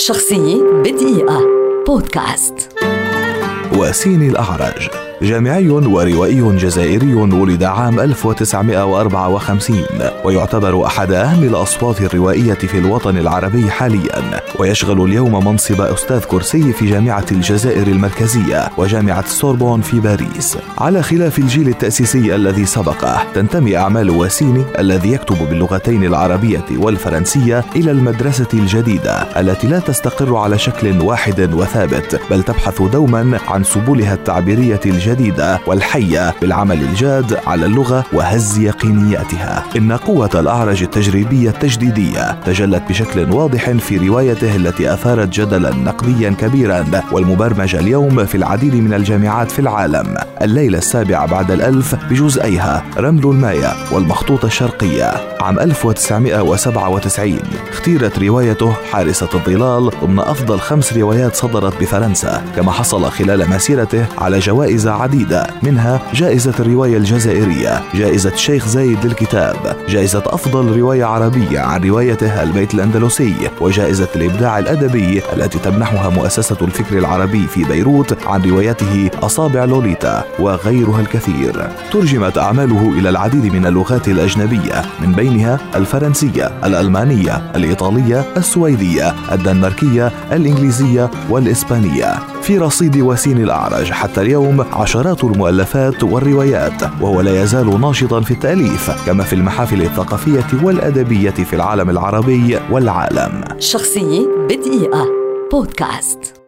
شخصية بدقيقة. بودكاست. وسيني الأعرج جامعي وروائي جزائري ولد عام 1954 ويعتبر أحد أهم الأصوات الروائية في الوطن العربي حاليا. ويشغل اليوم منصب أستاذ كرسي في جامعة الجزائر المركزية وجامعة سوربون في باريس. على خلاف الجيل التأسيسي الذي سبقه تنتمي أعمال واسيني الذي يكتب باللغتين العربية والفرنسية إلى المدرسة الجديدة التي لا تستقر على شكل واحد وثابت بل تبحث دوما عن سبلها التعبيرية الجديدة. الجديدة والحية بالعمل الجاد على اللغة وهز يقينياتها. إن قوة الأعرج التجريبية التجديدية تجلت بشكل واضح في روايته التي أثارت جدلا نقديا كبيرا والمبرمجة اليوم في العديد من الجامعات في العالم. الليلة السابعة بعد الألف بجزئيها رمل المايا والمخطوطة الشرقية. عام 1997 اختيرت روايته حارسة الظلال ضمن أفضل خمس روايات صدرت بفرنسا كما حصل خلال مسيرته على جوائز عديدة منها جائزة الرواية الجزائرية جائزة الشيخ زايد للكتاب جائزة أفضل رواية عربية عن روايته البيت الأندلسي وجائزة الإبداع الأدبي التي تمنحها مؤسسة الفكر العربي في بيروت عن روايته أصابع لوليتا وغيرها الكثير. ترجمت أعماله إلى العديد من اللغات الأجنبية من بينها الفرنسية الألمانية الإيطالية السويدية الدنماركية الإنجليزية والإسبانية. في رصيد وسين الأعرج حتى اليوم عشرات المؤلفات والروايات وهو لا يزال ناشطا في التأليف كما في المحافل الثقافية والأدبية في العالم العربي والعالم. شخصية بدقيقة. بودكاست.